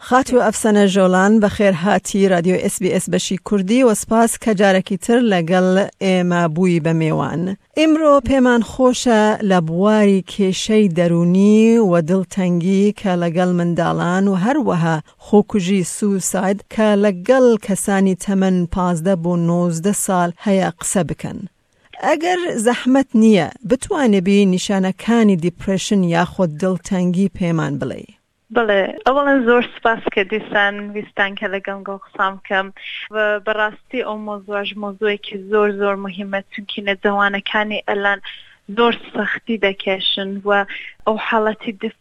خاتوو ئەفسەنە جۆلان بەخێر هاتی رادیۆ SBS بەشی کوردی و سپاس کە جارەکی تر لەگەڵ ئێمە بووی بە مێوان. ئیمرۆ پێمان خۆشە لە بواری کێشەی دەروونی و دڵتەنگی کە لەگەڵ منداڵان و هەروەها خۆکوژی، Suicide، کە لە گەڵ کەسانی تەمەن پازدە بۆ نۆزدە ساڵ هەیە قسە بکەن. ئەگەر زەحمەت نییە، بتوانێبی نیشانە کانی دیپرێشن یاخود دڵتەنگی پێمان بڵێی؟ بەڵێ، ئەوەڵەن زۆر سوپاس کە دیسان ویستان کە لەگەڵ گەڵ قسان بکەم و بە ڕاستی ئەو مەوزوعەش مەوزوعێکی زۆر زۆر موهیمە چونکی نەجەوانەکانی ئەلان زۆر سەختی دەکێشن و ئەو حاڵەتی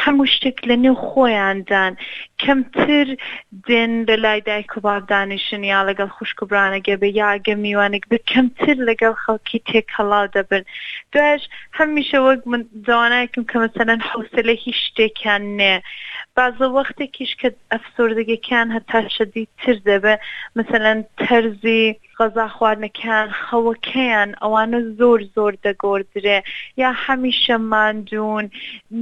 هەموو شتێک لە نێو خۆیاندان کەمتر دێن لە لای دایک و باب دانیشن یا لەگەڵ خوشک و برانەگە بێ یا گە میوانێک بە کەمتر لەگەڵ خەڵکی تێکەڵاو دەبن دوایش هەمیشە وەک من زوانایکم کە مەسەەن حوسلێکی شتێکیان نێ بازە وەختێکیش کە ئەفسۆردەگەکان هەتا شەدی تر دەبێ مەسەەن تەرزی غەزا خواردنەکەیان خەوەکەیان ئەوانە زۆر زۆر دەگۆردرێ یا حەمیشە ماندون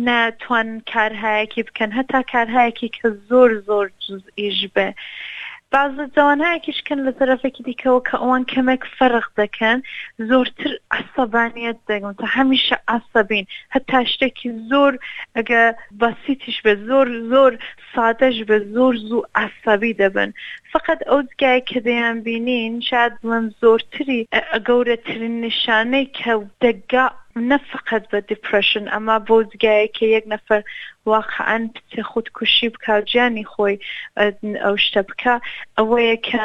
نە توان کارهایەکی بکەن هەتا کارهایەکی کە زۆر زۆر جزئیش بێ بازە جوانهایەکیش کەن لە تەرەفێکی دیکەەوە کە ئەوان کەمێک فەرق دەکەن زۆرتر عسەبانیت دەگم تا هەمیشە عسەبین هەتا شتێکی زۆر ئەگە بەسیتیش بێ زۆر زۆر سادەش بێت زۆر زوو عەسەبی دەبن فەقەت ئەو جگایەی کە دەیانبینین شایەد بڵێم زۆرتری گەورەترین نیشانەی کە دەگا نە فەقەت بە دیپرەشن ئەما بۆ جگایەی کە یەک نەفەر واقعەن بچێ خودکوشی بکا و گیانی خۆی ئەو شتە بکا ئەوەیە کە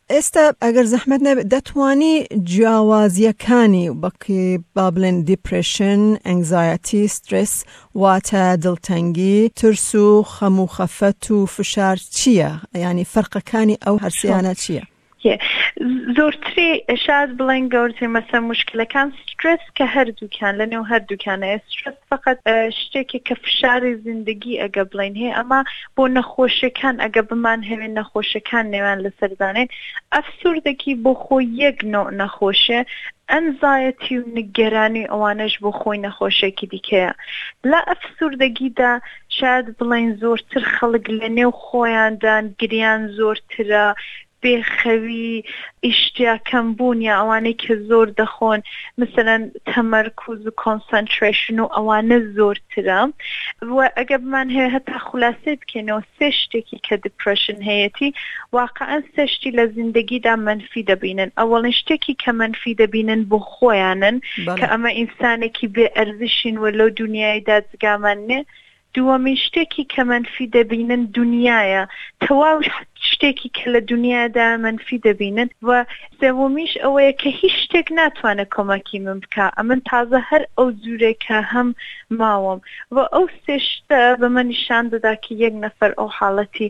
ئێستا ئەگەر زەحمەت نەبێت دەتوانی جیاوازیەکانی بەقی با بڵێن دیپرشن ئەنگزایەتی سترس واتە دڵتەنگی ترس و خەم و خەفەت و فشار چییە ینی فەرقەکانی ئەو هەرسیانە چییە؟ زۆرتری شاز بڵێن گەورتر مەسە مشکلەکان سترس کە هەردووکیان لە نێو هەردووکیانە ئێسترس فەقەت شتێکێک کە فشاری زیندەگی ئەگە بڵێین هەیە ئەما بۆ نەخۆشەکان ئەگە بمان هەوێ نەخۆشەکان نێوان لەسەر زانێن ئەفسوردەکی بۆ خۆ یەک نۆ نەخۆشێ ئەنزایەتی و نگەرانی ئەوانەش بۆ خۆی نەخۆشێکی دیکەیە لە ئەفسوردەگیدا شاید بڵین زۆرتر خەڵک لە نێو خۆیاندان گریان زۆرترە بێ خەوی ئیشتیا کەم بوون یا ئەوانەی کە زۆر دەخۆن مثلەن تەمەرکوز و کۆنسەنترەیشن و ئەوانە زۆرترە وە ئەگە بمان هەیە هەتا خولاسەی بکەینەوە سێ شتێکی کە دپرەشن هەیەتی واقعەن سێ شتی لە زیندەگیدا مەنفی دەبینن ئەوەڵین شتێکی کە مەنفی دەبینن بۆ خۆیانن کە ئەمە ئینسانێکی بێ ئەرزشین وە لەو دنیایدا جگامان نێ دووەمین شتێکی کە مەنفی دەبینن دونیایە تەواو شتێکی کە لە دونیادا مەنفی دەبینن وە سێوەمیش ئەوەیە کە هیچ شتێک ناتوانێت کۆمەکی من بکە ئەمن تازە هەر ئەو جورێک کە هەم ماوەم وە ئەو سێ شتە بەمە نیشان دەدا کە یەک نەفەر ئەو حاڵەتی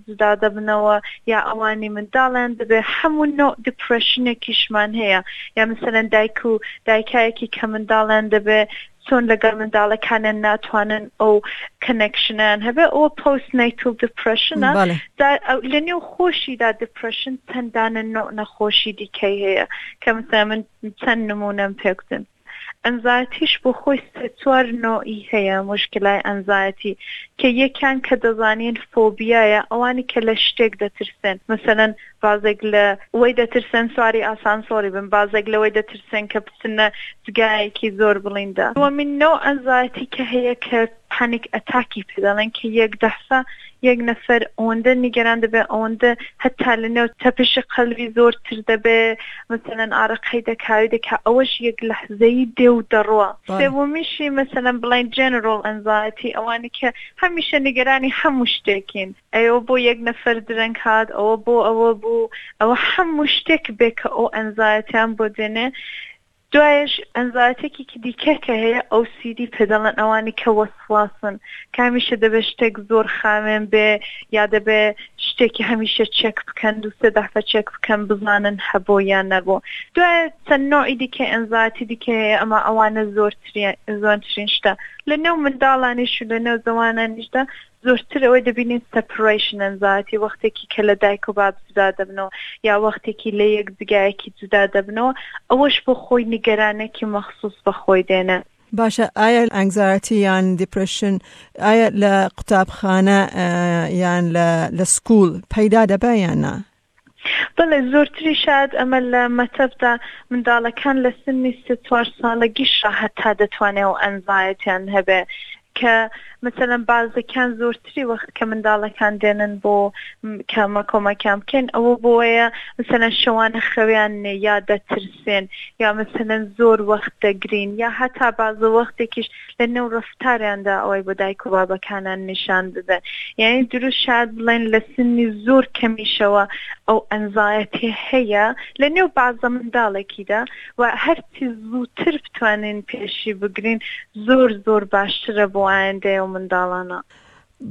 جودا دەبنەوە یا ئەوانی منداڵیان دەبێ حەموو نۆع دیپرێشنێکیشمان هەیە یا مەسەلەن دایک و دایکایەکی کە منداڵیان دەبێ چۆن لەگەڵ منداڵەکانیان ناتوانن ئەو کەنەکشنیان هەبێ ئەوە پۆست نەیتول دیپرێشنە بەڵێ دا ئەو- لە نێو خۆشیدا دیپرێشن چەندانە نۆع نەخۆشی دیکەی هەیە کە مثلا من چەند نمونەم پێبدن ئەنزایەتیش بۆ خۆی سێ چوار نۆعی هەیە موشکیلای ئەنزایەتی کە یەکیان کە دەزانین فۆبیایە ئەوانی کە لە شتێک دەترسێن مەسەلەن بازێک لە وەی دەترسێن سواری ئاسانسۆری بن بازێک لەوەی دەترسێن کە بچنە جگایەکی زۆر بڵیندە دووەمین نەوع ئەنزایەتی کە هەیە کە پانیک ئەتاکی پێ دەڵێن کە یەک دەحسە یەک نەفەر ئەوەندە نیگەران دەبێ ئەوەندە هەتا لە نێو تەپشی قەلبی زۆرتر دەبێ مثلەن ئارەقەی دەکاوی دەکا ئەوەش یەک لەحزەیی دێ و دەڕوە سێومیشی مەسەلەن بڵێن جێنرۆڵ ئەنزایەتی ئەوانی کە هەمیشە نیگەرانی هەموو شتێکین ئەوە بۆ یەک نەفەر درەنگ هاات ئەوە بۆ ئەوە بوو ئەوە هەموو شتێک بێ کە ئەو ئەنزایەتیان بۆ دێنێ دوایەش ئەنزایەتێکێکی دیکە کە هەیە ئەو سی دی پێ دەڵێن ئەوانی کە وەسواسن کە هەمیشە دەبێ شتێک زۆر خاوێن بێ یا دەبێ شتێکی هەمیشە چێک بکەن دوو سێ دەحفە چێک بکەن بزانن هەبۆ یان نەبوو دوای چەند نۆعی دیکە ئەنزایەتی دیکە هەیە ئەمە ئەوانە زۆرترین زۆرترین شتە لە نێو منداڵانیش و لە نێو زەوانانیشدا زۆرتر ئەوەی دەبینین سەپڕەیشن ئەنزایەتی وەختێکی کە لە دایک و باب جودا دەبنەوە یا وەختێکی لە یەک جگایەکی جودا دەبنەوە ئەوەش بۆ خۆی نیگەرانێکی مەخصوص بە خۆی دێنێ. باشە ئایا ئەنگزایەتی یان دیپرێشن ئایا لە قوتابخانە یان لە سکوول پەیدا دەبا یان نا؟ بەڵێ زۆرتری شایەد ئەمە لە مەتەفدا منداڵەکان لە سنی سێ چوار ساڵەگیشا هەتا دەتوانێ و ئەنزایەتیان هەبێ کە مثلەن بازەکان زۆرتری وەخت کە منداڵەکان دێنن بۆ کە مەکۆمەکان بکەین ئەوە بۆیە مثلەن شەوانە خەویان نێ یا دەترسێن یا مثلەن زۆر وەخت دەگرین یا هەتا بازە وەختێکیش لە نێو ڕەفتاریاندا ئەوەی بۆ دایک و بابەکانان نیشان بدەن یعنی دروست شاد بڵێن لە سنی زۆر کەمیشەوە ئەو ئەنزایەتی هەیە لە نێو بازە منداڵێکیدا و هەرچی زووتر بتوانین پێشی بگرین زۆر زۆر باشترە بۆ ئایندەیە و منداڵانە.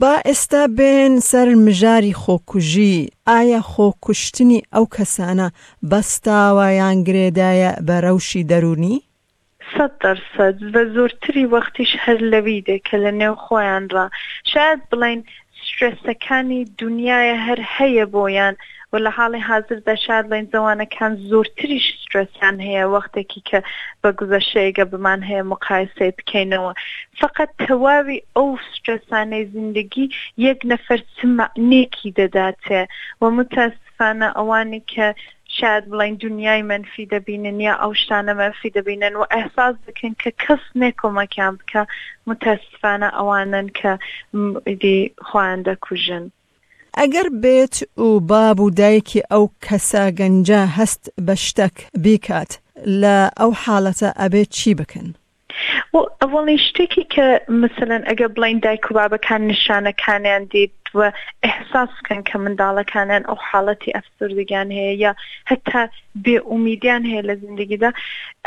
با ئێستا بێن سەر مژاری خۆکوژی، ئایا خۆکوشتنی ئەو کەسانە بەستاوە یان گرێدایە بە رەوشی دەروونی؟ سەد دەر سەد ڤە زۆرتری وەختیش هەر لەوی دێ کە لە نێو خۆیان ڕا شایەد بڵێین سترێسەکانی دونیایە هەر هەیە بۆیان وە لە حاڵی حازر دا شایەد بڵێین زەوانەکان زۆرتریش سترێسیان هەیە وەختێکی کە بە گوزەشەیەگە بمان هەیە موقایسەی بکەینەوە فەقەت تەواوی ئەو سترێسانەی زیندەگی یەک نەفەر چ مەعنێکی دەداتێ وە موتاسفانە ئەوانی کە شایەد بڵێن دونیای مەنفی دەبینن یا ئەو شتانە مەنفی دەبینن و ئەحساس دەکەن کە کەس نێ کۆمەکیان بکە متەسفانە ئەوانن کە ئیدی خۆیان دەکوژن. ئەگەر بێت و باب و دایکی ئەو کەسە گەنجە هەست بە شتەک بیکات لە ئەو حالەتە ئەبێ چی بکەن؟ بۆ ئەوەڵین شتێکی کە مثلەن ئەگە بڵین دایک و بابەکان نیشانەکانیان دیت و ئەحساس بکەن کە منداڵەکانیان ئەو حاڵەتی ئەفسردگیان هەیە یا هەتا بێ ئومیدیان هەیە لە زیندگیدا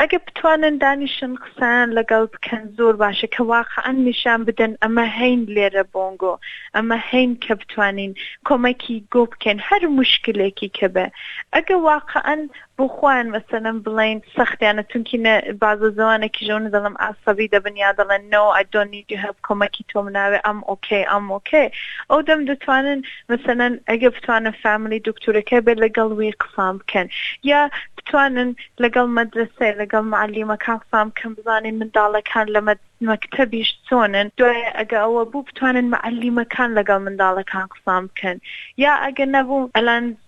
ئەگە بتوانن دانیشن قسەیان لەگەڵ بکەن زۆر باشە کە واقعا نیشان بدەن ئەمە هەین لێرە بۆنگۆ ئەمە هەین کە بتوانین کۆمەکی گۆ بکەن هەر مشکلێکی کە بێ ئەگە واقعا بۆ خۆیان مەسەلەن بڵین سەختیانە چونکی نە بازە زوانە کیژەو نزەڵم ئاسەبی دەبن یا دەڵێن نۆ ئای دۆن نیدی هەب کۆمەکی تۆم ناوێ ئەم ئۆکەی ئەم ئۆکەی ئەو دەم دەتوانن مەسەلەن ئەگە بتوانن فاملی دکتورەکە بێت لەگەڵ وی قسان بکەن یا بتوانن لەگەڵ مەدرسێ لەگەڵ معلیمەکان قسان بکەن بزانین منداڵەکان لە مەکتەبیش چۆنن دوای ئەگە ئەوە بوو بتوانن معلیمەکان لەگەڵ منداڵەکان قسان بکەن یا ئەگە نەبوو ئەلان